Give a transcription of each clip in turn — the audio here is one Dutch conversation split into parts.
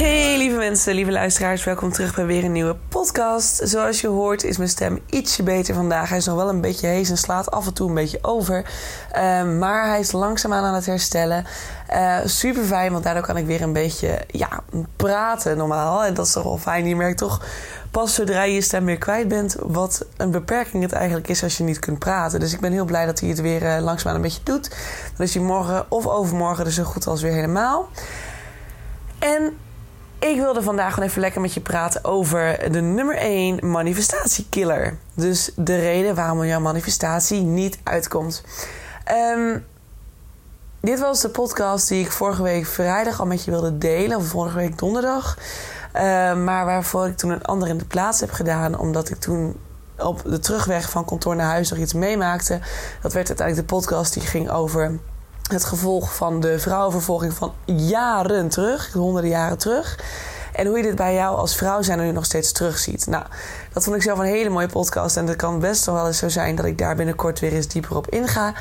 Hey lieve mensen, lieve luisteraars, welkom terug bij weer een nieuwe podcast. Zoals je hoort is mijn stem ietsje beter vandaag. Hij is nog wel een beetje hees en slaat af en toe een beetje over. Uh, maar hij is langzaamaan aan het herstellen. Uh, super fijn, want daardoor kan ik weer een beetje ja, praten normaal. En dat is toch wel fijn. Je merkt toch pas zodra je je stem weer kwijt bent, wat een beperking het eigenlijk is als je niet kunt praten. Dus ik ben heel blij dat hij het weer uh, langzaamaan een beetje doet. Dan is hij morgen of overmorgen dus zo goed als weer helemaal. En ik wilde vandaag gewoon even lekker met je praten over de nummer 1 manifestatiekiller. Dus de reden waarom jouw manifestatie niet uitkomt. Um, dit was de podcast die ik vorige week vrijdag al met je wilde delen, of vorige week donderdag. Uh, maar waarvoor ik toen een ander in de plaats heb gedaan, omdat ik toen op de terugweg van kantoor naar huis nog iets meemaakte. Dat werd uiteindelijk de podcast die ging over het gevolg van de vrouwenvervolging van jaren terug, honderden jaren terug. En hoe je dit bij jou als vrouw zijn nu nog steeds terugziet. Nou, dat vond ik zelf een hele mooie podcast. En het kan best wel eens zo zijn dat ik daar binnenkort weer eens dieper op inga.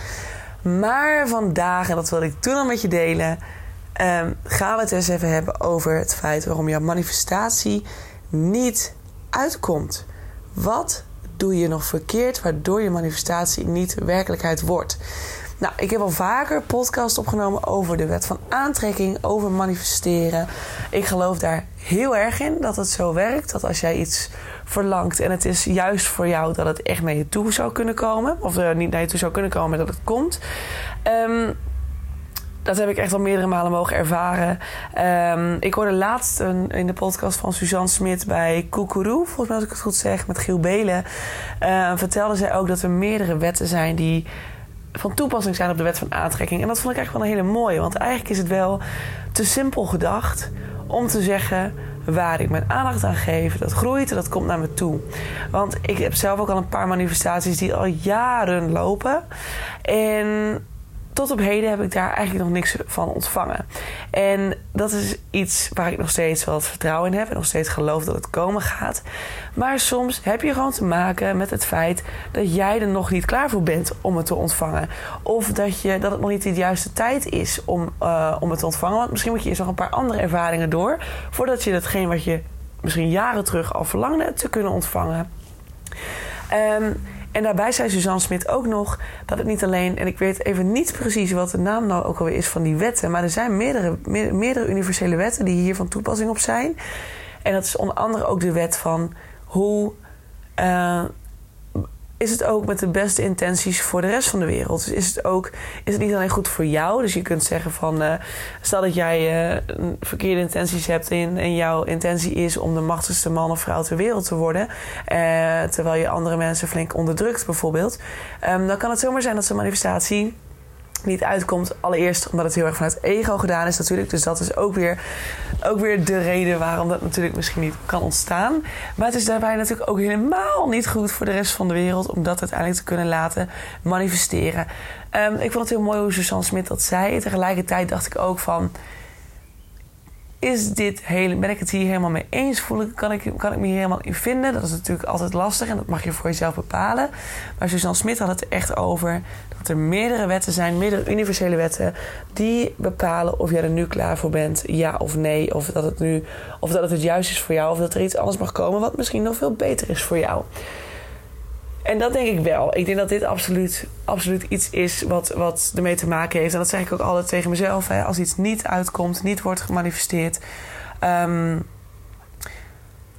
Maar vandaag, en dat wilde ik toen al met je delen, um, gaan we het eens even hebben over het feit waarom jouw manifestatie niet uitkomt. Wat doe je nog verkeerd waardoor je manifestatie niet werkelijkheid wordt? Nou, ik heb al vaker podcast opgenomen over de wet van aantrekking, over manifesteren. Ik geloof daar heel erg in dat het zo werkt. Dat als jij iets verlangt en het is juist voor jou dat het echt naar je toe zou kunnen komen. Of er niet naar je toe zou kunnen komen, maar dat het komt. Um, dat heb ik echt al meerdere malen mogen ervaren. Um, ik hoorde laatst een, in de podcast van Suzanne Smit bij Koekeroe, volgens mij als ik het goed zeg, met Giel Belen. Uh, vertelde zij ook dat er meerdere wetten zijn die van toepassing zijn op de wet van aantrekking. En dat vond ik eigenlijk wel een hele mooie. Want eigenlijk is het wel te simpel gedacht om te zeggen waar ik mijn aandacht aan geef, dat groeit en dat komt naar me toe. Want ik heb zelf ook al een paar manifestaties die al jaren lopen. En tot op heden heb ik daar eigenlijk nog niks van ontvangen. En dat is iets waar ik nog steeds wel het vertrouwen in heb en nog steeds geloof dat het komen gaat. Maar soms heb je gewoon te maken met het feit dat jij er nog niet klaar voor bent om het te ontvangen. Of dat, je, dat het nog niet de juiste tijd is om, uh, om het te ontvangen. Want misschien moet je eerst nog een paar andere ervaringen door voordat je datgene wat je misschien jaren terug al verlangde te kunnen ontvangen. Um, en daarbij zei Suzanne Smit ook nog dat het niet alleen, en ik weet even niet precies wat de naam nou ook alweer is van die wetten, maar er zijn meerdere, meerdere universele wetten die hier van toepassing op zijn. En dat is onder andere ook de wet van hoe uh, is het ook met de beste intenties voor de rest van de wereld. Dus is het ook is het niet alleen goed voor jou. Dus je kunt zeggen van uh, stel dat jij uh, verkeerde intenties hebt en, en jouw intentie is om de machtigste man of vrouw ter wereld te worden. Uh, terwijl je andere mensen flink onderdrukt bijvoorbeeld. Um, dan kan het zomaar zijn dat zo'n manifestatie niet uitkomt. Allereerst omdat het heel erg vanuit ego gedaan is natuurlijk. Dus dat is ook weer, ook weer de reden waarom dat natuurlijk misschien niet kan ontstaan. Maar het is daarbij natuurlijk ook helemaal niet goed voor de rest van de wereld... om dat uiteindelijk te kunnen laten manifesteren. Um, ik vond het heel mooi hoe Suzanne Smit dat zei. Tegelijkertijd dacht ik ook van is dit hele, ben ik het hier helemaal mee eens? Voel ik, kan, ik, kan ik me hier helemaal in vinden? Dat is natuurlijk altijd lastig en dat mag je voor jezelf bepalen. Maar Suzanne Smit had het er echt over dat er meerdere wetten zijn, meerdere universele wetten, die bepalen of jij er nu klaar voor bent, ja of nee. Of dat het nu, of dat het het juist is voor jou, of dat er iets anders mag komen wat misschien nog veel beter is voor jou. En dat denk ik wel. Ik denk dat dit absoluut, absoluut iets is wat, wat ermee te maken heeft. En dat zeg ik ook altijd tegen mezelf. Hè. Als iets niet uitkomt, niet wordt gemanifesteerd... Um,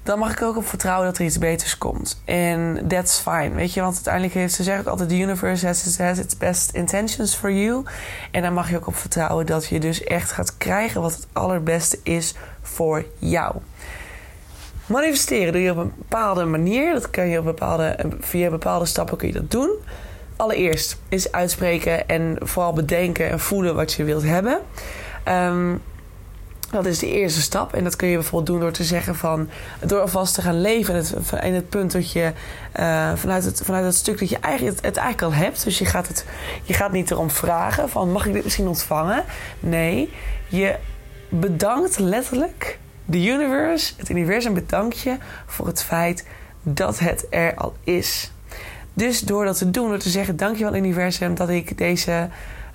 dan mag ik ook op vertrouwen dat er iets beters komt. En that's fine, weet je. Want uiteindelijk heeft ze zeggen ook altijd... the universe has, has its best intentions for you. En daar mag je ook op vertrouwen dat je dus echt gaat krijgen... wat het allerbeste is voor jou. Manifesteren doe je op een bepaalde manier. Dat kan je op bepaalde, via bepaalde stappen kun je dat doen. Allereerst is uitspreken en vooral bedenken en voelen wat je wilt hebben. Ehm, dat is de eerste stap. En dat kun je bijvoorbeeld doen door te zeggen van... door alvast te gaan leven in het, in het punt dat je... Uh, vanuit, het, vanuit het stuk dat je eigenlijk, het, het eigenlijk al hebt. Dus je gaat, het, je gaat niet erom vragen van... mag ik dit misschien ontvangen? Nee, je bedankt letterlijk de universe, het universum bedankt je voor het feit dat het er al is. Dus door dat te doen, door te zeggen: Dankjewel, universum, dat ik deze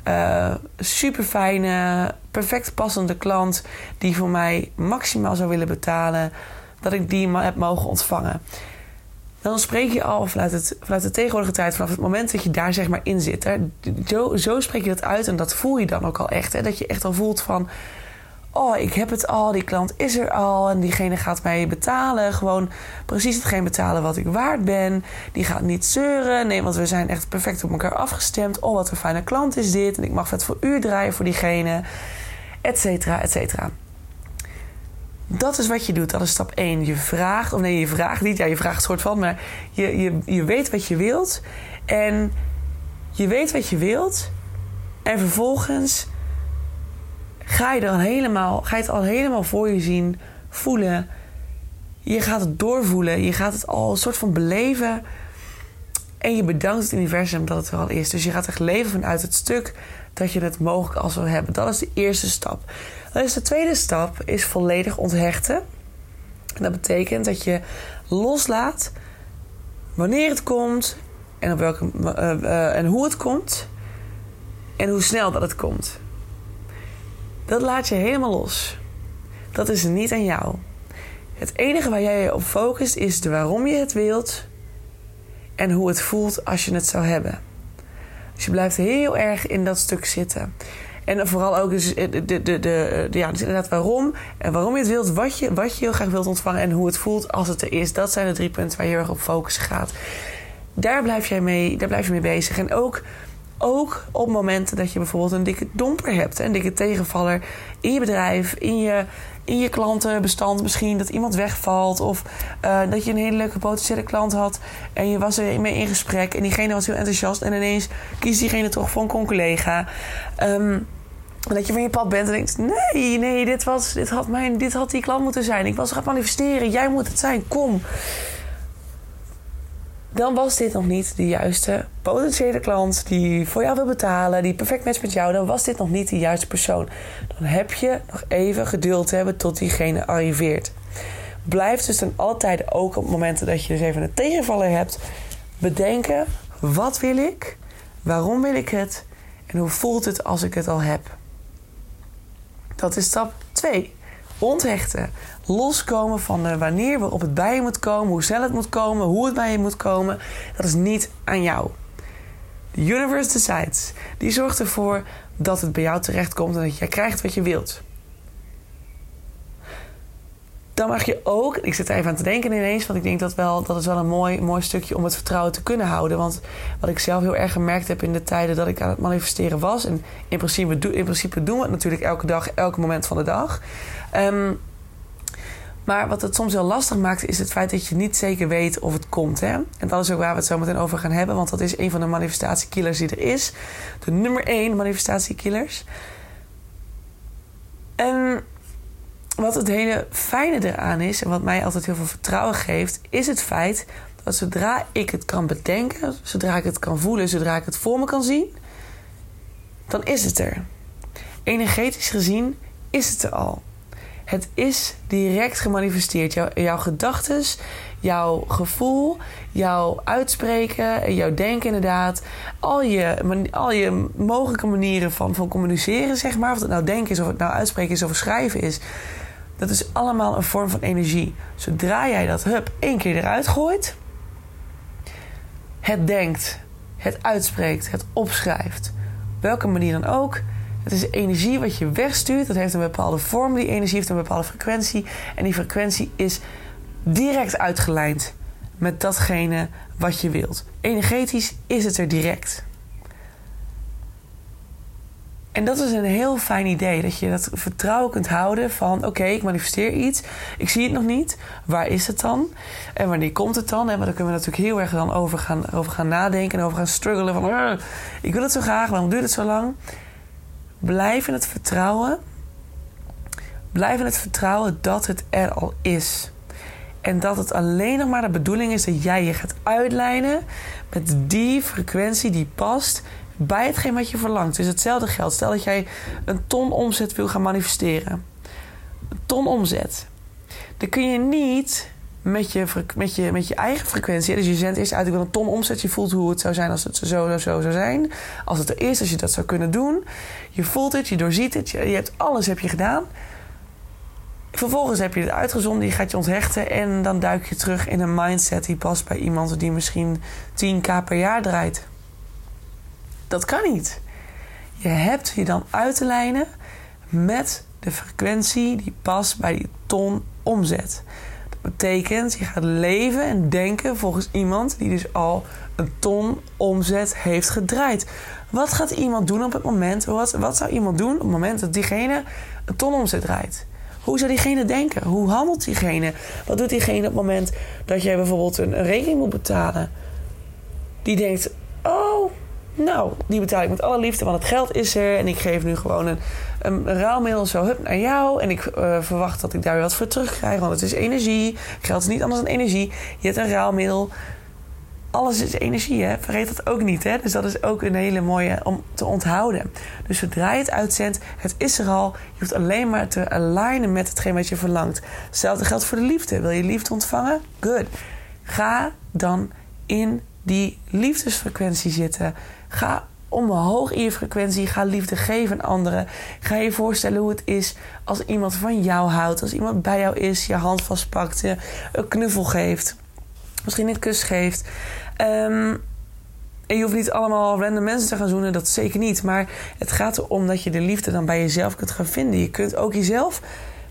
uh, super fijne, perfect passende klant, die voor mij maximaal zou willen betalen, dat ik die heb mogen ontvangen. Dan spreek je al vanuit, het, de tegenwoordige tijd, vanaf het moment dat je daar zeg maar in zit. Hè, zo, zo spreek je dat uit en dat voel je dan ook al echt. Hè, dat je echt al voelt van oh, ik heb het al, die klant is er al en diegene gaat mij betalen. Gewoon precies hetgeen betalen wat ik waard ben. Die gaat niet zeuren. Nee, want we zijn echt perfect op elkaar afgestemd. Oh, wat een fijne klant is dit. En ik mag het voor u draaien voor diegene. Etcetera, etcetera. Dat is wat je doet. Dat is stap 1. Je vraagt, of nee, je vraagt niet. Ja, je vraagt soort van, maar je, je, je weet wat je wilt. En je weet wat je wilt. En vervolgens ga je, dan helemaal, ga je het al helemaal voor je zien, voelen. Je gaat het doorvoelen. Je gaat het al een soort van beleven. En je bedankt het universum dat het er al is. Dus je gaat echt leven vanuit het stuk dat je het mogelijk al zou hebben. Dat is de eerste stap. Dan is de tweede stap is volledig onthechten. En dat betekent dat je loslaat wanneer het komt en, op welke, uh, uh, en hoe het komt en hoe snel dat het komt. Dat laat je helemaal los. Dat is niet aan jou. Het enige waar jij je op focust is de waarom je het wilt en hoe het voelt als je het zou hebben. Dus je blijft heel erg in dat stuk zitten. En vooral ook dus de, de, de, de, ja, dus inderdaad waarom. En waarom je het wilt, wat je, wat je heel graag wilt ontvangen en hoe het voelt als het er is. Dat zijn de drie punten waar je heel erg op focus gaat. Daar blijf, jij mee, daar blijf je mee bezig. En ook ook op momenten dat je bijvoorbeeld een dikke domper hebt, een dikke tegenvaller in je bedrijf, in je, in je klantenbestand misschien, dat iemand wegvalt of uh, dat je een hele leuke potentiële klant had en je was er mee in gesprek en diegene was heel enthousiast en ineens kiest diegene toch voor een collega. Um, dat je van je pad bent en denkt: nee, nee, dit, was, dit, had mijn, dit had die klant moeten zijn. Ik was gaan manifesteren. Jij moet het zijn. Kom dan was dit nog niet de juiste potentiële klant die voor jou wil betalen, die perfect matcht met jou, dan was dit nog niet de juiste persoon. Dan heb je nog even geduld te hebben tot diegene arriveert. Blijf dus dan altijd ook op momenten dat je dus even een tegenvaller hebt, bedenken: wat wil ik? Waarom wil ik het? En hoe voelt het als ik het al heb? Dat is stap 2 onthechten. Loskomen van de wanneer waarop het bij je moet komen, hoe snel het moet komen, hoe het bij je moet komen. Dat is niet aan jou. De universe decides. Die zorgt ervoor dat het bij jou terechtkomt en dat jij krijgt wat je wilt. Dan mag je ook, ik zit er even aan te denken ineens, want ik denk dat wel, dat is wel een mooi, mooi stukje om het vertrouwen te kunnen houden. Want wat ik zelf heel erg gemerkt heb in de tijden dat ik aan het manifesteren was, en in principe, in principe doen we het natuurlijk elke dag, elke moment van de dag. Um, maar wat het soms heel lastig maakt, is het feit dat je niet zeker weet of het komt. Hè? En dat is ook waar we het zo meteen over gaan hebben, want dat is een van de manifestatiekillers die er is. De nummer één manifestatiekillers. En wat het hele fijne eraan is, en wat mij altijd heel veel vertrouwen geeft, is het feit dat zodra ik het kan bedenken, zodra ik het kan voelen, zodra ik het voor me kan zien, dan is het er. Energetisch gezien is het er al. Het is direct gemanifesteerd. Jouw, jouw gedachten, jouw gevoel, jouw uitspreken en jouw denken inderdaad. Al je, al je mogelijke manieren van, van communiceren, zeg maar. Of het nou denken is, of het nou uitspreken is, of schrijven is. Dat is allemaal een vorm van energie. Zodra jij dat hup één keer eruit gooit, het denkt, het uitspreekt, het opschrijft, welke manier dan ook, het is energie wat je wegstuurt. Dat heeft een bepaalde vorm. Die energie heeft een bepaalde frequentie. En die frequentie is direct uitgelijnd met datgene wat je wilt. Energetisch is het er direct. En dat is een heel fijn idee. Dat je dat vertrouwen kunt houden van... oké, ik manifesteer iets. Ik zie het nog niet. Waar is het dan? En wanneer komt het dan? En daar kunnen we natuurlijk heel erg dan over gaan, over gaan nadenken... en over gaan struggelen van... ik wil het zo graag, waarom duurt het zo lang? Blijf in het vertrouwen. Blijf in het vertrouwen dat het er al is. En dat het alleen nog maar de bedoeling is dat jij je gaat uitlijnen... met die frequentie die past bij hetgeen wat je verlangt. Dus hetzelfde geldt. Stel dat jij een ton omzet wil gaan manifesteren. Een ton omzet. Dan kun je niet met je, met je, met je eigen frequentie. Dus je zendt eerst uit, ik wil een ton omzet. Je voelt hoe het zou zijn als het zo, zo, zo zou zijn. Als het er is, als je dat zou kunnen doen. Je voelt het, je doorziet het. Je, hebt alles heb je gedaan. Vervolgens heb je het uitgezonden, je gaat je onthechten en dan duik je terug in een mindset die past bij iemand die misschien 10k per jaar draait. Dat kan niet. Je hebt je dan uit te lijnen met de frequentie die past bij die ton omzet. Dat betekent, je gaat leven en denken volgens iemand die dus al een ton omzet heeft gedraaid. Wat gaat iemand doen op het moment, wat, wat zou iemand doen op het moment dat diegene een ton omzet draait? Hoe zou diegene denken? Hoe handelt diegene? Wat doet diegene op het moment dat jij bijvoorbeeld een, rekening moet betalen? Die denkt: Oh, nou, die betaal ik met alle liefde, want het geld is er. En ik geef nu gewoon een, een, ruilmiddel zo hup naar jou. En ik uh, verwacht dat ik daar weer wat voor terugkrijg, want het is energie. Geld is niet anders dan energie. Je hebt een ruilmiddel. Alles is energie, hè? vergeet dat ook niet. Hè? Dus dat is ook een hele mooie om te onthouden. Dus zodra je het uitzendt, het is er al. Je hoeft alleen maar te alignen met hetgeen wat je verlangt. Hetzelfde geldt voor de liefde. Wil je liefde ontvangen? Good. Ga dan in die liefdesfrequentie zitten. Ga omhoog in je frequentie. Ga liefde geven aan anderen. Ga je voorstellen hoe het is als iemand van jou houdt. Als iemand bij jou is, je hand vastpakt, je een knuffel geeft. Misschien een kus geeft. Um, en je hoeft niet allemaal random mensen te gaan zoenen, dat zeker niet. Maar het gaat erom dat je de liefde dan bij jezelf kunt gaan vinden. Je kunt ook jezelf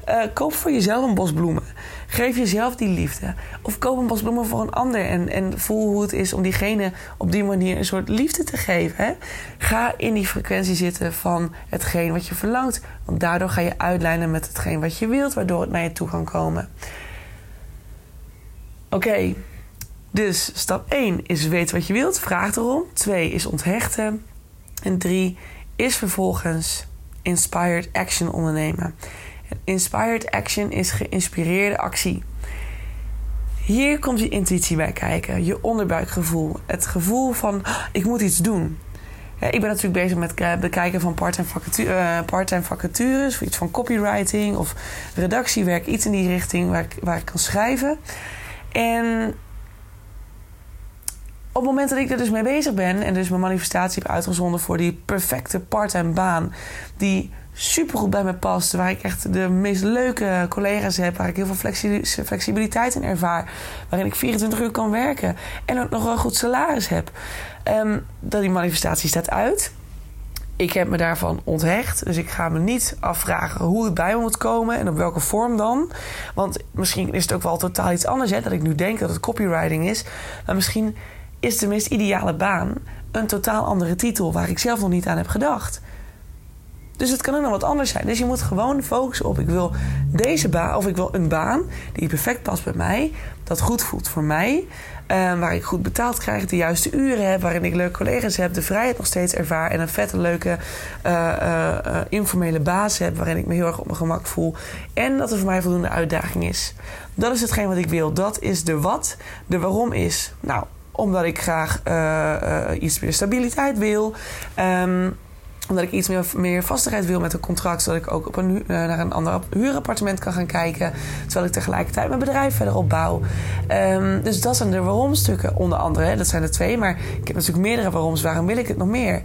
uh, koop voor jezelf een bos bloemen. Geef jezelf die liefde. Of koop een bos bloemen voor een ander. En, en voel hoe het is om diegene op die manier een soort liefde te geven. Ga in die frequentie zitten van hetgeen wat je verlangt. Want daardoor ga je uitlijnen met hetgeen wat je wilt, waardoor het naar je toe kan komen. Oké, dus stap 1 is weten wat je wilt, vraag erom. 2 is onthechten. En 3 is vervolgens inspired action ondernemen. Inspired action is geïnspireerde actie. Hier komt je intuïtie bij kijken, je onderbuikgevoel. Het gevoel van, ah, ik moet iets doen. ik ben natuurlijk bezig met het bekijken van part-time part vacatures... of iets van copywriting of redactiewerk. Iets in die richting waar ik, waar ik kan schrijven. En op het moment dat ik er dus mee bezig ben... en dus mijn manifestatie heb uitgezonden voor die perfecte part-time baan... die super goed bij me past. Waar ik echt de meest leuke collega's heb. Waar ik heel veel flexibiliteit in ervaar. Waarin ik 24 uur kan werken. En ook nog een goed salaris heb. Um, dat die manifestatie staat uit. Ik heb me daarvan onthecht. Dus ik ga me niet afvragen hoe het bij me moet komen. En op welke vorm dan. Want misschien is het ook wel totaal iets anders. Hè, dat ik nu denk dat het copywriting is. Maar misschien is de meest ideale baan een totaal andere titel. Waar ik zelf nog niet aan heb gedacht. Dus het kan ook nog wat anders zijn. Dus je moet gewoon focussen op: ik wil deze baan, of ik wil een baan die perfect past bij mij, dat goed voelt voor mij, uh, waar ik goed betaald krijg, de juiste uren heb, waarin ik leuke collega's heb, de vrijheid nog steeds ervaar en een vette, leuke, uh, uh, informele baas heb, waarin ik me heel erg op mijn gemak voel en dat er voor mij voldoende uitdaging is. Dat is hetgeen wat ik wil. Dat is de wat. De waarom is, nou, omdat ik graag iets meer stabiliteit wil. Um, omdat ik iets meer, meer vastigheid wil met een contract. Zodat ik ook op een, uh, naar een ander huurappartement kan gaan kijken. Terwijl ik tegelijkertijd mijn bedrijf verder opbouw. Um, dus dat zijn de waarom-stukken onder andere. Dat zijn er twee. Maar ik heb natuurlijk meerdere waaroms. Waarom wil ik het nog meer?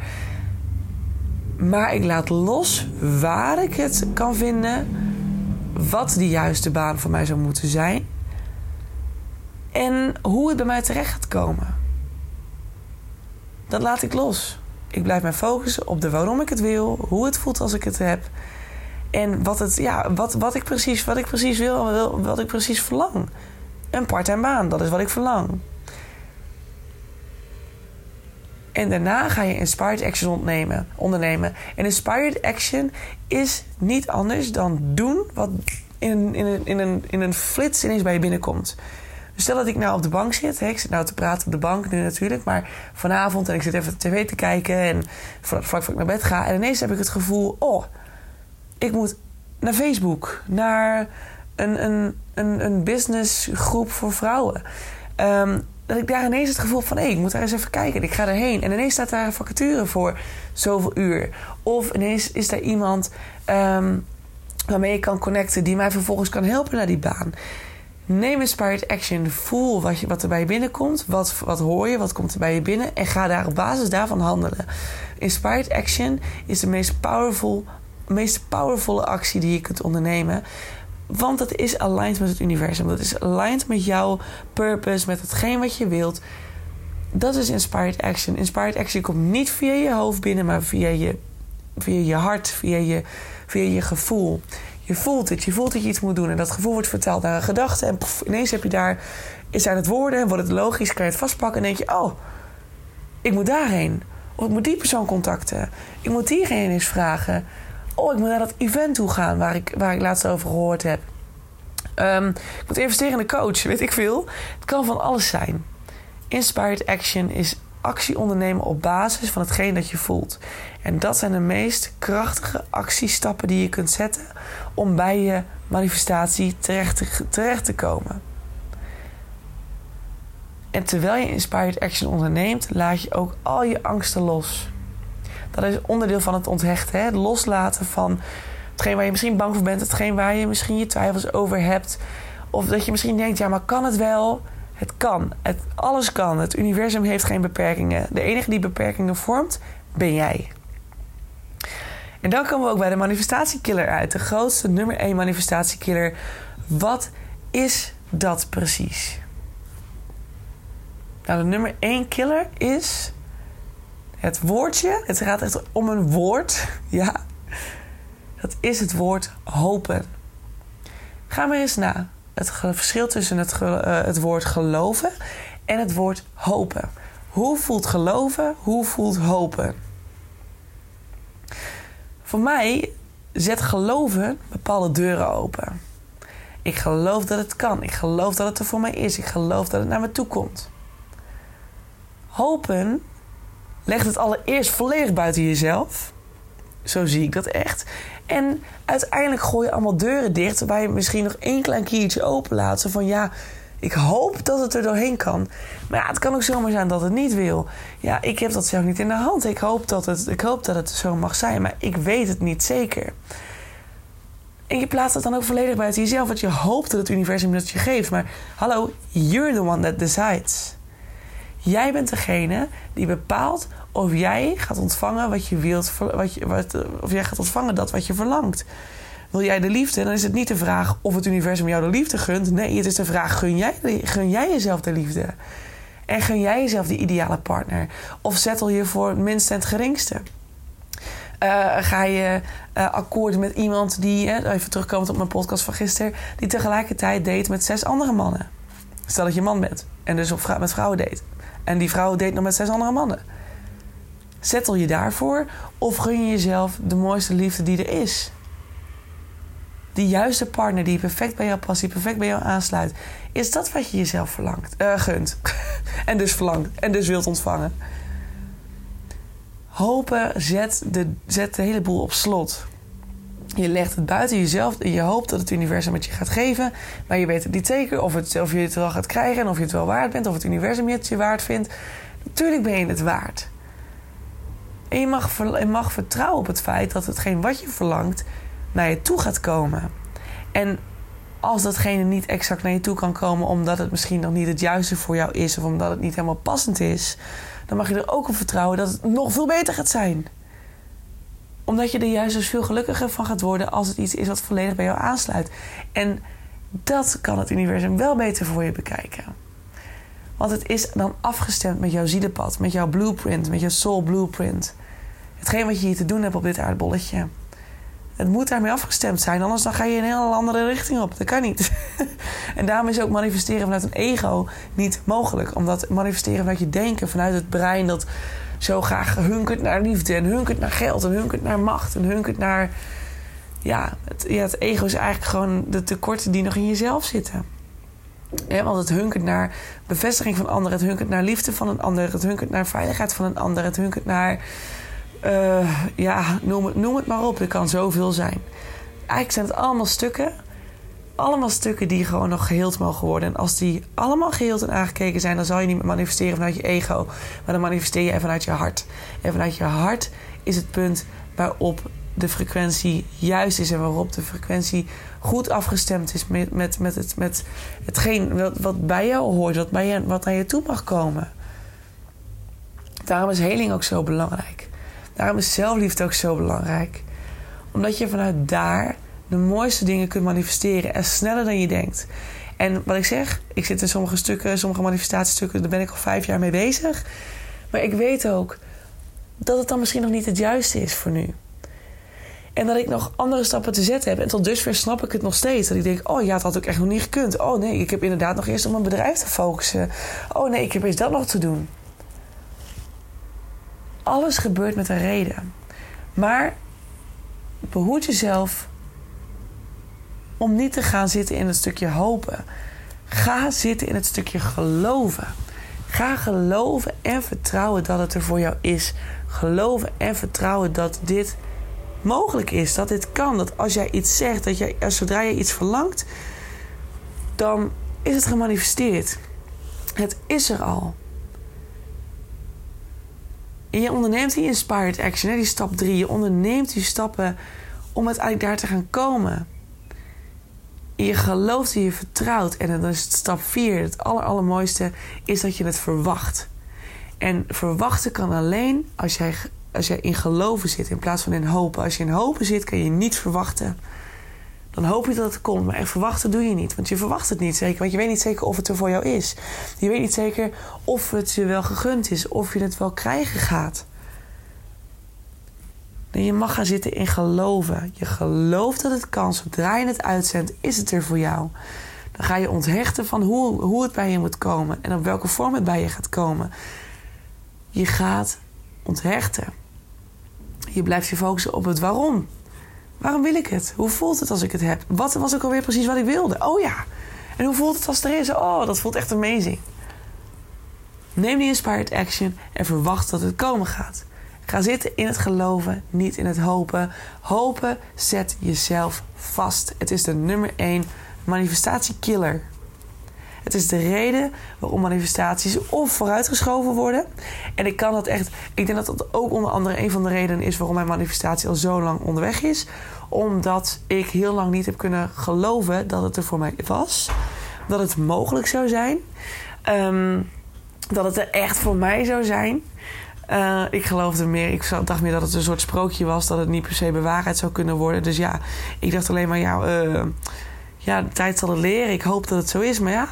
Maar ik laat los waar ik het kan vinden. Wat de juiste baan voor mij zou moeten zijn. En hoe het bij mij terecht gaat komen. Dat laat ik los. Ik blijf mij focussen op de waarom ik het wil, hoe het voelt als ik het heb. En wat, het, ja, wat, wat, ik, precies, wat ik precies wil, wat ik precies verlang. Een part-time baan, dat is wat ik verlang. En daarna ga je inspired action ondernemen. ondernemen. En inspired action is niet anders dan doen wat in, in, een, in, een, in een flits ineens bij je binnenkomt. Dus stel dat ik nou op de bank zit. Ik zit nou te praten op de bank nu natuurlijk. Maar vanavond en ik zit even tv te kijken. En vlak voor ik naar bed ga. En ineens heb ik het gevoel... Oh, ik moet naar Facebook. Naar een, een, een, een businessgroep voor vrouwen. Um, dat ik daar ineens het gevoel van... hé, ik moet daar eens even kijken. Ik ga erheen. En ineens staat daar een vacature voor zoveel uur. Of ineens is daar iemand um, waarmee ik kan connecten... die mij vervolgens kan helpen naar die baan. Neem inspired action. Voel wat, je, wat er bij je binnenkomt. Wat, wat hoor je? Wat komt er bij je binnen? En ga daar op basis daarvan handelen. Inspired action is de meest powerful, meest powervolle actie die je kunt ondernemen. Want het is aligned met het universum. Dat is aligned met jouw purpose, met hetgeen wat je wilt. Dat is inspired action. Inspired action komt niet via je hoofd binnen, maar via je, via je hart, via je, via je gevoel. Je voelt het, je voelt dat je iets moet doen. En dat gevoel wordt vertaald naar een gedachte. En ineens heb je daar, zijn het woorden, wordt het logisch, kan je het vastpakken en denk je: oh, ik moet daarheen. Of ik moet die persoon contacten. Ik moet diegene eens vragen oh, ik moet naar dat event toe gaan waar ik, waar ik laatst over gehoord heb. Um, ik moet investeren in een coach, weet ik veel. Het kan van alles zijn. Inspired action is actie ondernemen op basis van hetgeen dat je voelt. En dat zijn de meest krachtige actiestappen die je kunt zetten om bij je manifestatie terecht te, terecht te komen. En terwijl je inspired action onderneemt, laat je ook al je angsten los. Dat is onderdeel van het onthechten. Hè? Het loslaten van hetgeen waar je misschien bang voor bent. Hetgeen waar je misschien je twijfels over hebt. Of dat je misschien denkt, ja, maar kan het wel? Het kan. Het, alles kan. Het universum heeft geen beperkingen. De enige die beperkingen vormt, ben jij. En dan komen we ook bij de manifestatiekiller uit. De grootste nummer 1 manifestatiekiller. Wat is dat precies? Nou, de nummer 1 killer is het woordje, het gaat echt om een woord. Ja, dat is het woord hopen. Ga maar eens na. Het verschil tussen het, uh, het woord geloven en het woord hopen. Hoe voelt geloven? Hoe voelt hopen? Voor mij zet geloven bepaalde deuren open. Ik geloof dat het kan. Ik geloof dat het er voor mij is. Ik geloof dat het naar me toe komt. Hopen Leg het allereerst volledig buiten jezelf. Zo zie ik dat echt. En uiteindelijk gooi je allemaal deuren dicht... waar je misschien nog één klein kiertje open laat. Zo van ja, ik hoop dat het er doorheen kan. Maar ja, het kan ook zomaar zijn dat het niet wil. Ja, ik heb dat zelf niet in de hand. Ik hoop dat het, ik hoop dat het zo mag zijn, maar ik weet het niet zeker. En je plaatst het dan ook volledig buiten jezelf. Want je hoopt dat het universum dat je geeft. Maar hallo, you're the one that decides. Jij bent degene die bepaalt of jij gaat ontvangen wat je wilt, wat je, wat, of jij gaat ontvangen dat wat je verlangt. Wil jij de liefde, dan is het niet de vraag of het universum jou de liefde gunt. Nee, het is de vraag: gun jij, gun jij jezelf de liefde? En gun jij jezelf die ideale partner? Of zettel je voor het minste en het geringste? Uh, ga je uh, akkoord met iemand die, even terugkomend op mijn podcast van gisteren, die tegelijkertijd date met zes andere mannen? Stel dat je man bent en dus op, met vrouwen date. En die vrouw date nog met zes andere mannen. Zettel je daarvoor of gun je jezelf de mooiste liefde die er is? Die juiste partner die perfect bij jou past, die perfect bij jou aansluit. Is dat wat je jezelf verlangt, uh, gunt? en dus verlangt en dus wilt ontvangen. Hopen zet de, zet de hele boel op slot. Je legt het buiten jezelf en je hoopt dat het universum het je gaat geven. Maar je weet het niet zeker of, het, of je het wel gaat krijgen en of je het wel waard bent. Of het universum het je waard vindt. Natuurlijk ben je het waard. En je mag, je mag vertrouwen op het feit dat hetgeen wat je verlangt naar je toe gaat komen. En als datgene niet exact naar je toe kan komen omdat het misschien nog niet het juiste voor jou is of omdat het niet helemaal passend is, dan mag je er ook op vertrouwen dat het nog veel beter gaat zijn omdat je er juist dus veel gelukkiger van gaat worden als het iets is wat volledig bij jou aansluit. En dat kan het universum wel beter voor je bekijken. Want het is dan afgestemd met jouw zielenpad, met jouw blueprint, met jouw soul blueprint. Hetgeen wat je hier te doen hebt op dit aardbolletje. Het moet daarmee afgestemd zijn, anders dan ga je een hele andere richting op. Dat kan niet. en daarom is ook manifesteren vanuit een ego niet mogelijk. Omdat manifesteren vanuit je denken, vanuit het brein dat zo graag hunkert naar liefde en hunkert naar geld en hunkert naar macht en hunkert naar. Ja, het, ja, het ego is eigenlijk gewoon de tekorten die nog in jezelf zitten. Ja, want het hunkert naar bevestiging van anderen, het hunkert naar liefde van een ander, het hunkert naar veiligheid van een ander, het hunkert naar. Uh, ja, noem het, noem het maar op, het kan zoveel zijn. Eigenlijk zijn het allemaal stukken allemaal stukken die gewoon nog geheeld mogen worden. En als die allemaal geheeld en aangekeken zijn, dan zal je niet manifesteren vanuit je ego. Maar dan manifesteer je vanuit je hart. En vanuit je hart is het punt waarop de frequentie juist is en waarop de frequentie goed afgestemd is met, met, met, het, met hetgeen wat, wat bij jou hoort, wat, bij je, wat naar je toe mag komen. Daarom is heling ook zo belangrijk. Daarom is zelfliefde ook zo belangrijk. Omdat je vanuit daar de mooiste dingen kunt manifesteren en sneller dan je denkt. En wat ik zeg, ik zit in sommige stukken, sommige manifestatiestukken, daar ben ik al vijf jaar mee bezig. Maar ik weet ook dat het dan misschien nog niet het juiste is voor nu. En dat ik nog andere stappen te zetten heb. En tot dusver snap ik het nog steeds. Dat ik denk, oh ja, dat had ook echt nog niet gekund. Oh nee, ik heb inderdaad nog eerst op mijn bedrijf te focussen. Oh nee, ik heb eerst dat nog te doen. Alles gebeurt met een reden. Maar behoed jezelf om niet te gaan zitten in het stukje hopen. Ga zitten in het stukje geloven. Ga geloven en vertrouwen dat het er voor jou is. Geloven en vertrouwen dat dit mogelijk is. Dat dit kan. Dat als jij iets zegt, dat jij, zodra je iets verlangt, dan is het gemanifesteerd. Het is er al. En je onderneemt die inspired action, die stap 3. Je onderneemt die stappen om uiteindelijk daar te gaan komen je gelooft en je vertrouwt. En dan is stap 4, het aller, allermooiste, is dat je het verwacht. En verwachten kan alleen als jij, als jij in geloven zit in plaats van in hopen. Als je in hopen zit, kan je niet verwachten. Dan hoop je dat het komt, maar echt verwachten doe je niet. Want je verwacht het niet zeker, want je weet niet zeker of het er voor jou is. Je weet niet zeker of het je wel gegund is, of je het wel krijgen gaat. Je mag gaan zitten in geloven. Je gelooft dat het kan. Zodra je het uitzendt, is het er voor jou. Dan ga je onthechten van hoe, hoe het bij je moet komen en op welke vorm het bij je gaat komen. Je gaat onthechten. Je blijft je focussen op het waarom. Waarom wil ik het? Hoe voelt het als ik het heb? Wat was ook alweer precies wat ik wilde? Oh ja. En hoe voelt het als het er is? Oh, dat voelt echt amazing. Neem die inspired action en verwacht dat het komen gaat. Ga zitten in het geloven, niet in het hopen. Hopen zet jezelf vast. Het is de nummer 1 manifestatiekiller. Het is de reden waarom manifestaties of vooruitgeschoven worden. En ik kan dat echt. Ik denk dat dat ook onder andere een van de redenen is waarom mijn manifestatie al zo lang onderweg is. Omdat ik heel lang niet heb kunnen geloven dat het er voor mij was. Dat het mogelijk zou zijn. Um, dat het er echt voor mij zou zijn. Uh, ik geloofde meer. Ik dacht meer dat het een soort sprookje was. Dat het niet per se bewaarheid zou kunnen worden. Dus ja, ik dacht alleen maar, ja, uh, ja, de tijd zal het leren. Ik hoop dat het zo is. Maar ja,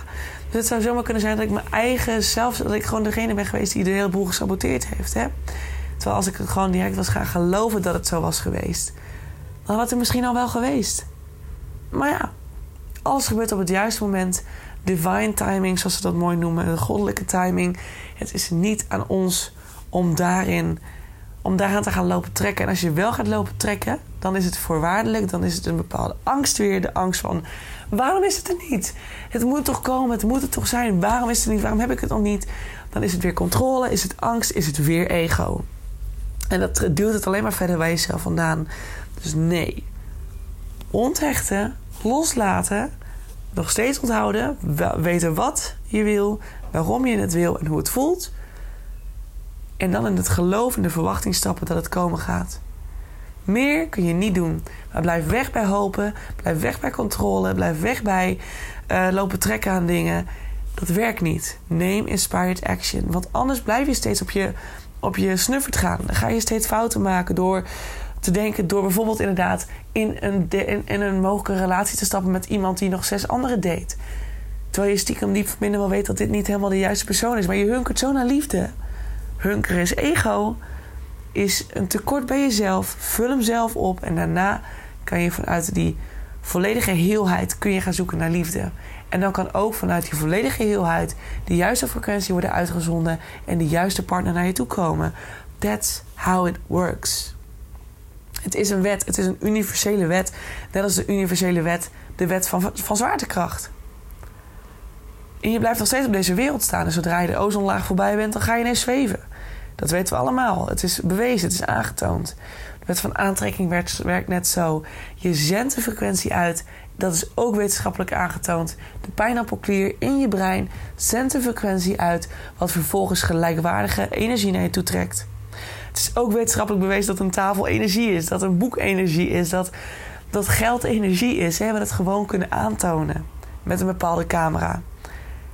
dus het zou zomaar kunnen zijn dat ik mijn eigen zelf... dat ik gewoon degene ben geweest die de hele boel gesaboteerd heeft. Hè? Terwijl als ik het gewoon direct was gaan geloven dat het zo was geweest... dan had het misschien al wel geweest. Maar ja, alles gebeurt op het juiste moment. Divine timing, zoals ze dat mooi noemen. De goddelijke timing. Het is niet aan ons om daarin om daaraan te gaan lopen trekken. En als je wel gaat lopen trekken, dan is het voorwaardelijk. Dan is het een bepaalde angst weer. De angst van, waarom is het er niet? Het moet toch komen, het moet er toch zijn. Waarom is het er niet? Waarom heb ik het nog niet? Dan is het weer controle, is het angst, is het weer ego. En dat duwt het alleen maar verder bij jezelf vandaan. Dus nee. Onthechten, loslaten, nog steeds onthouden, weten wat je wil, waarom je het wil en hoe het voelt en dan in het geloof en de verwachting stappen dat het komen gaat. Meer kun je niet doen. Maar blijf weg bij hopen. Blijf weg bij controle. Blijf weg bij uh, lopen trekken aan dingen. Dat werkt niet. Neem inspired action. Want anders blijf je steeds op je, op je snuffert gaan. Dan ga je steeds fouten maken door te denken... door bijvoorbeeld inderdaad in een, in een mogelijke relatie te stappen... met iemand die nog zes anderen date. Terwijl je stiekem diep van binnen wel weet dat dit niet helemaal de juiste persoon is. Maar je hunkert zo naar liefde hunker is ego, is een tekort bij jezelf. Vul hem zelf op en daarna kan je vanuit die volledige heelheid kun je gaan zoeken naar liefde. En dan kan ook vanuit die volledige heelheid de juiste frequentie worden uitgezonden en de juiste partner naar je toe komen. That's how it works. Het is een wet, het is een universele wet. Net als de universele wet, de wet van, van zwaartekracht. En je blijft nog steeds op deze wereld staan. En zodra je de ozonlaag voorbij bent, dan ga je ineens zweven. Dat weten we allemaal. Het is bewezen, het is aangetoond. De wet van aantrekking werkt, net zo. Je zendt de frequentie uit. Dat is ook wetenschappelijk aangetoond. De pijnappelklier in je brein zendt de frequentie uit, wat vervolgens gelijkwaardige energie naar je toe trekt. Het is ook wetenschappelijk bewezen dat een tafel energie is, dat een boek energie is, dat, dat geld energie is. We hebben het gewoon kunnen aantonen met een bepaalde camera.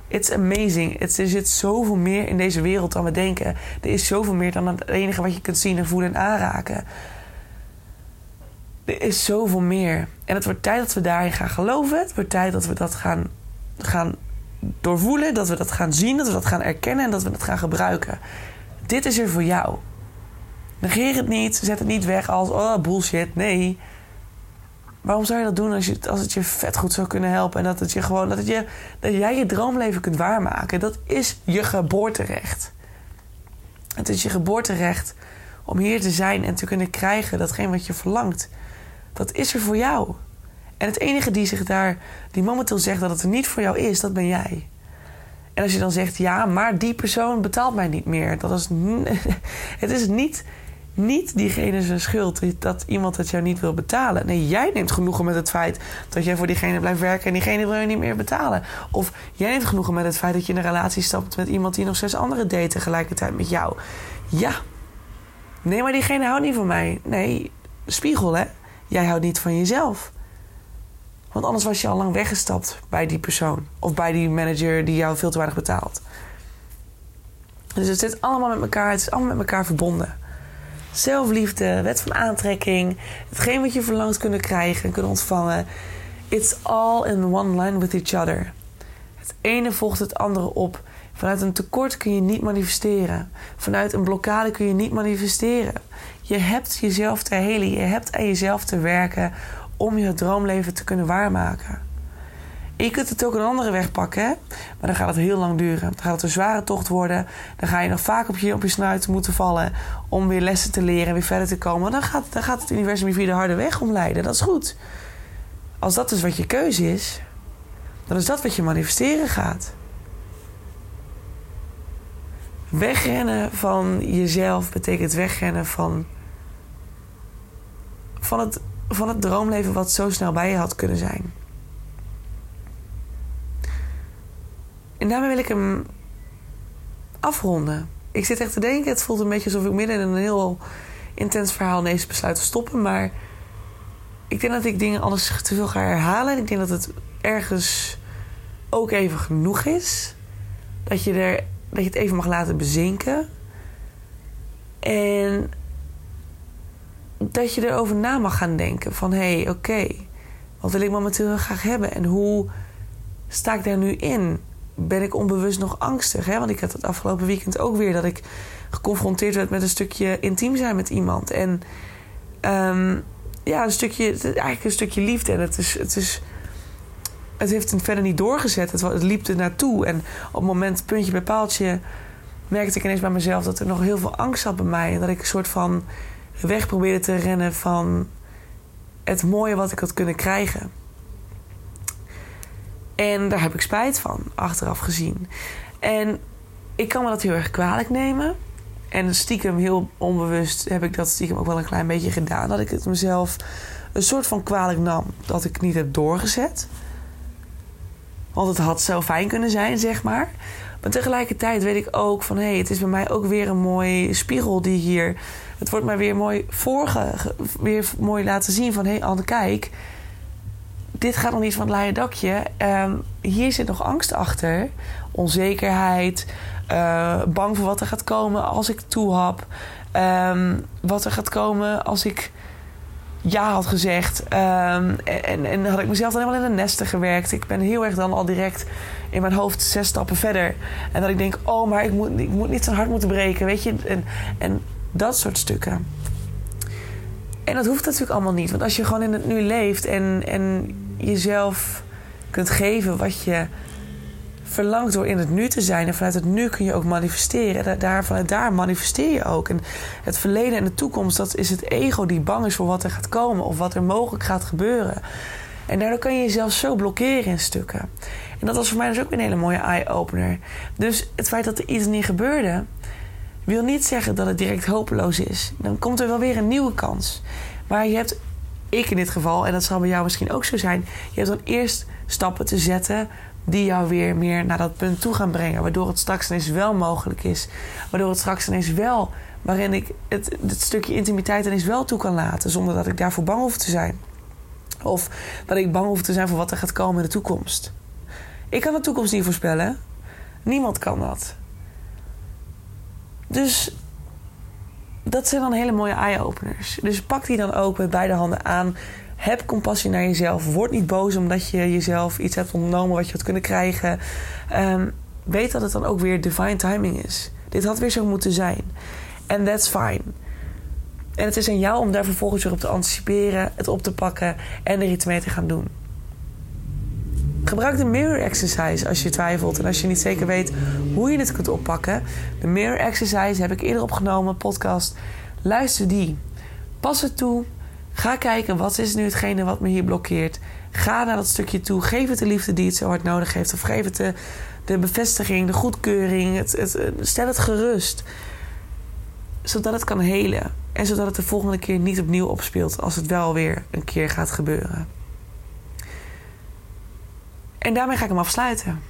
It's amazing. Er zit zoveel meer in deze wereld dan we denken. Er is zoveel meer dan het enige wat je kunt zien en voelen en aanraken. Er is zoveel meer. En het wordt tijd dat we daarin gaan geloven. Het wordt tijd dat we dat gaan, gaan doorvoelen. Dat we dat gaan zien. Dat we dat gaan erkennen. En dat we dat gaan gebruiken. Dit is er voor jou. Negeer het niet. Zet het niet weg als oh bullshit. Nee. Waarom zou je dat doen als, je, als het je vet goed zou kunnen helpen? En dat, het je gewoon, dat, het je, dat jij je droomleven kunt waarmaken. Dat is je geboorterecht. Het is je geboorterecht om hier te zijn en te kunnen krijgen datgene wat je verlangt. Dat is er voor jou. En het enige die zich daar, die momenteel zegt dat het er niet voor jou is, dat ben jij. En als je dan zegt, ja, maar die persoon betaalt mij niet meer. Dat is, het is niet niet diegene zijn schuld dat iemand het jou niet wil betalen. Nee, jij neemt genoegen met het feit dat jij voor diegene blijft werken en diegene wil je niet meer betalen. Of jij neemt genoegen met het feit dat je in een relatie stapt met iemand die nog zes andere date tegelijkertijd met jou. Ja. Nee, maar diegene houdt niet van mij. Nee, spiegel hè. Jij houdt niet van jezelf. Want anders was je al lang weggestapt bij die persoon. Of bij die manager die jou veel te weinig betaalt. Dus het zit allemaal met elkaar. Het is allemaal met elkaar verbonden zelfliefde, wet van aantrekking, hetgeen wat je verlangt kunnen krijgen en kunnen ontvangen. It's all in one line with each other. Het ene volgt het andere op. Vanuit een tekort kun je niet manifesteren. Vanuit een blokkade kun je niet manifesteren. Je hebt jezelf te helen, je hebt aan jezelf te werken om je droomleven te kunnen waarmaken je kunt het ook een andere weg pakken, hè? maar dan gaat het heel lang duren. Dan gaat het een zware tocht worden. Dan ga je nog vaak op je, op je snuit moeten vallen om weer lessen te leren en weer verder te komen. Dan gaat, dan gaat het universum je via de harde weg omleiden. Dat is goed. Als dat dus wat je keuze is, dan is dat wat je manifesteren gaat. Wegrennen van jezelf betekent wegrennen van, van, het, van het droomleven wat zo snel bij je had kunnen zijn. En daarmee wil ik hem afronden. Ik zit echt te denken, het voelt een beetje alsof ik midden in een heel intens verhaal ineens besluit te stoppen. Maar ik denk dat ik dingen anders te veel ga herhalen. Ik denk dat het ergens ook even genoeg is. Dat je, er, dat je het even mag laten bezinken. En dat je erover na mag gaan denken. Van hé, hey, oké, wat wil ik momenteel graag hebben? En hoe sta ik daar nu in? Ben ik onbewust nog angstig. Hè? Want ik had het afgelopen weekend ook weer dat ik geconfronteerd werd met een stukje intiem zijn met iemand. En um, ja, een stukje, eigenlijk een stukje liefde. En het is. Het is het heeft het verder niet doorgezet. Het, het liep er naartoe. En op het moment, puntje bij paaltje, merkte ik ineens bij mezelf dat er nog heel veel angst zat bij mij. En dat ik een soort van weg probeerde te rennen van het mooie wat ik had kunnen krijgen. En daar heb ik spijt van, achteraf gezien. En ik kan me dat heel erg kwalijk nemen. En stiekem, heel onbewust, heb ik dat stiekem ook wel een klein beetje gedaan. Dat ik het mezelf een soort van kwalijk nam. Dat ik niet heb doorgezet. Want het had zo fijn kunnen zijn, zeg maar. Maar tegelijkertijd weet ik ook van... hé, hey, het is bij mij ook weer een mooi spiegel die hier... Het wordt mij weer mooi voorge... weer mooi laten zien van... hé, hey, Anne, kijk dit gaat nog niet van het leien dakje. Um, hier zit nog angst achter. Onzekerheid. Uh, bang voor wat er gaat komen als ik toehap. Um, wat er gaat komen als ik ja had gezegd. Um, en, en had ik mezelf dan helemaal in de nesten gewerkt. Ik ben heel erg dan al direct in mijn hoofd zes stappen verder. En dat ik denk, oh, maar ik moet, ik moet niet zo hard moeten breken, weet je. En, en dat soort stukken. En dat hoeft natuurlijk allemaal niet. Want als je gewoon in het nu leeft en, en jezelf kunt geven wat je verlangt door in het nu te zijn. En vanuit het nu kun je ook manifesteren. En daar, vanuit daar manifesteer je ook. En het verleden en de toekomst, dat is het ego die bang is voor wat er gaat komen of wat er mogelijk gaat gebeuren. En daardoor kan je jezelf zo blokkeren in stukken. En dat was voor mij dus ook een hele mooie eye-opener. Dus het feit dat er iets niet gebeurde, wil niet zeggen dat het direct hopeloos is. Dan komt er wel weer een nieuwe kans. Maar je hebt, ik in dit geval, en dat zal bij jou misschien ook zo zijn, je hebt dan eerst stappen te zetten die jou weer meer naar dat punt toe gaan brengen. Waardoor het straks ineens wel mogelijk is. Waardoor het straks ineens wel, waarin ik het, stukje intimiteit ineens wel toe kan laten. Zonder dat ik daarvoor bang hoef te zijn. Of dat ik bang hoef te zijn voor wat er gaat komen in de toekomst. Ik kan de toekomst niet voorspellen. Niemand kan dat. Dus dat zijn dan hele mooie eye-openers. Dus pak die dan ook met beide handen aan. Heb compassie naar jezelf. Word niet boos omdat je jezelf iets hebt ontnomen wat je had kunnen krijgen. Um, weet dat het dan ook weer divine timing is. Dit had weer zo moeten zijn. En that's fine. En het is aan jou om daar vervolgens weer op te anticiperen, het op te pakken en er iets mee te gaan doen. Gebruik de mirror exercise als je twijfelt en als je niet zeker weet hoe je het kunt oppakken. De mirror exercise heb ik eerder opgenomen, podcast. Luister die. Pas het toe. Ga kijken wat is nu hetgene wat me hier blokkeert. Ga naar dat stukje toe. Geef het de liefde die het zo hard nodig heeft. Of geef het de, de bevestiging, de goedkeuring. Het, het, stel het gerust. Zodat het kan helen. En zodat het de volgende keer niet opnieuw opspeelt als het wel weer een keer gaat gebeuren. En daarmee ga ik hem afsluiten.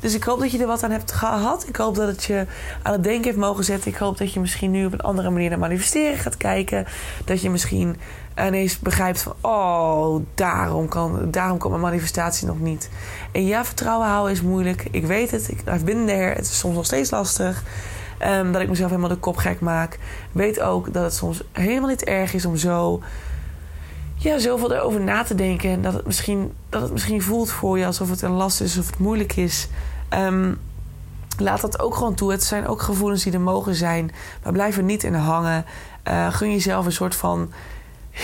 Dus ik hoop dat je er wat aan hebt gehad. Ik hoop dat het je aan het denken heeft mogen zetten. Ik hoop dat je misschien nu op een andere manier naar manifesteren gaat kijken. Dat je misschien ineens begrijpt van... oh, daarom kan, daarom kan mijn manifestatie nog niet. En ja, vertrouwen houden is moeilijk. Ik weet het. Ik heb binnen Het is soms nog steeds lastig. Um, dat ik mezelf helemaal de kop gek maak. Weet ook dat het soms helemaal niet erg is om zo ja, zoveel erover na te denken. En dat het, misschien, dat het misschien voelt voor je alsof het een last is of het moeilijk is. Um, laat dat ook gewoon toe. Het zijn ook gevoelens die er mogen zijn. Maar blijf er niet in hangen. Uh, gun jezelf een soort van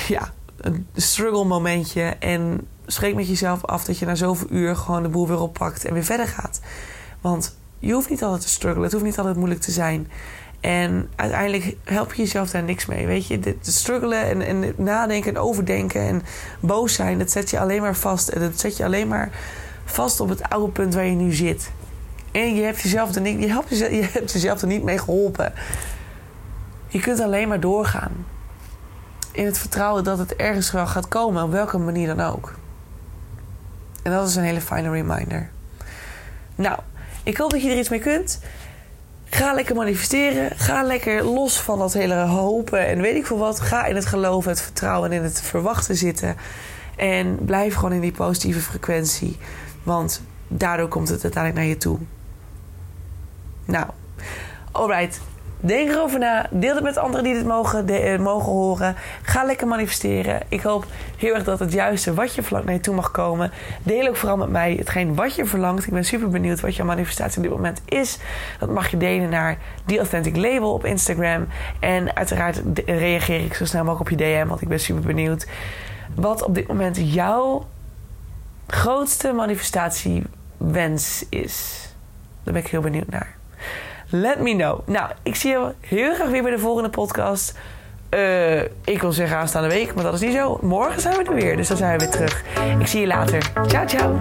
ja, een struggle momentje. En spreek met jezelf af dat je na zoveel uur gewoon de boel weer oppakt en weer verder gaat. Want je hoeft niet altijd te struggelen. Het hoeft niet altijd moeilijk te zijn. En uiteindelijk help je jezelf daar niks mee. Weet je, de, struggelen en, en nadenken en overdenken en boos zijn, dat zet je alleen maar vast. En dat zet je alleen maar vast op het oude punt waar je nu zit. En je hebt jezelf er niet, je hebt jezelf, je hebt jezelf er niet mee geholpen. Je kunt alleen maar doorgaan. In het vertrouwen dat het ergens wel gaat komen, op welke manier dan ook. En dat is een hele fijne reminder. Nou, ik hoop dat je er iets mee kunt. Ga lekker manifesteren. Ga lekker los van dat hele hopen en weet ik veel wat. Ga in het geloven, het vertrouwen en in het verwachten zitten. En blijf gewoon in die positieve frequentie. Want daardoor komt het uiteindelijk naar je toe. Nou, alright. Denk erover na. Deel het met anderen die dit mogen, eh, mogen horen. Ga lekker manifesteren. Ik hoop heel erg dat het juiste wat je verlangt naar je toe mag komen. Deel ook vooral met mij hetgeen wat je verlangt. Ik ben super benieuwd wat jouw manifestatie op dit moment is. Dat mag je delen naar The Authentic Label op Instagram. En uiteraard reageer ik zo snel mogelijk op je DM, want ik ben super benieuwd. Wat op dit moment jouw grootste manifestatiewens is. Daar ben ik heel benieuwd naar. Let me know. Nou, ik zie je heel graag weer bij de volgende podcast. Uh, ik wil zeggen aanstaande week, maar dat is niet zo. Morgen zijn we er weer, dus dan zijn we weer terug. Ik zie je later. Ciao, ciao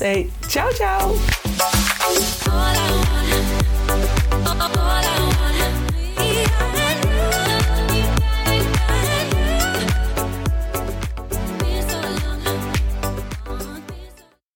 Hey, ciao, ciao. All I